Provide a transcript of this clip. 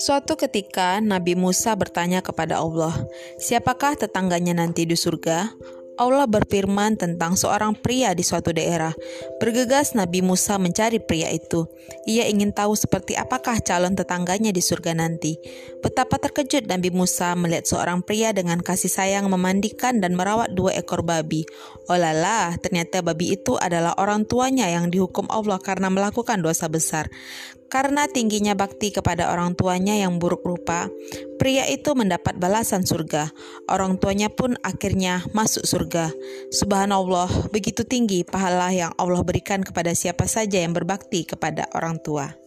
Suatu ketika Nabi Musa bertanya kepada Allah, "Siapakah tetangganya nanti di surga?" Allah berfirman tentang seorang pria di suatu daerah. Bergegas Nabi Musa mencari pria itu. Ia ingin tahu seperti apakah calon tetangganya di surga nanti. Betapa terkejut Nabi Musa melihat seorang pria dengan kasih sayang memandikan dan merawat dua ekor babi. Olahlah, ternyata babi itu adalah orang tuanya yang dihukum Allah karena melakukan dosa besar. Karena tingginya bakti kepada orang tuanya yang buruk rupa, pria itu mendapat balasan surga. Orang tuanya pun akhirnya masuk surga. Subhanallah, begitu tinggi pahala yang Allah berikan kepada siapa saja yang berbakti kepada orang tua.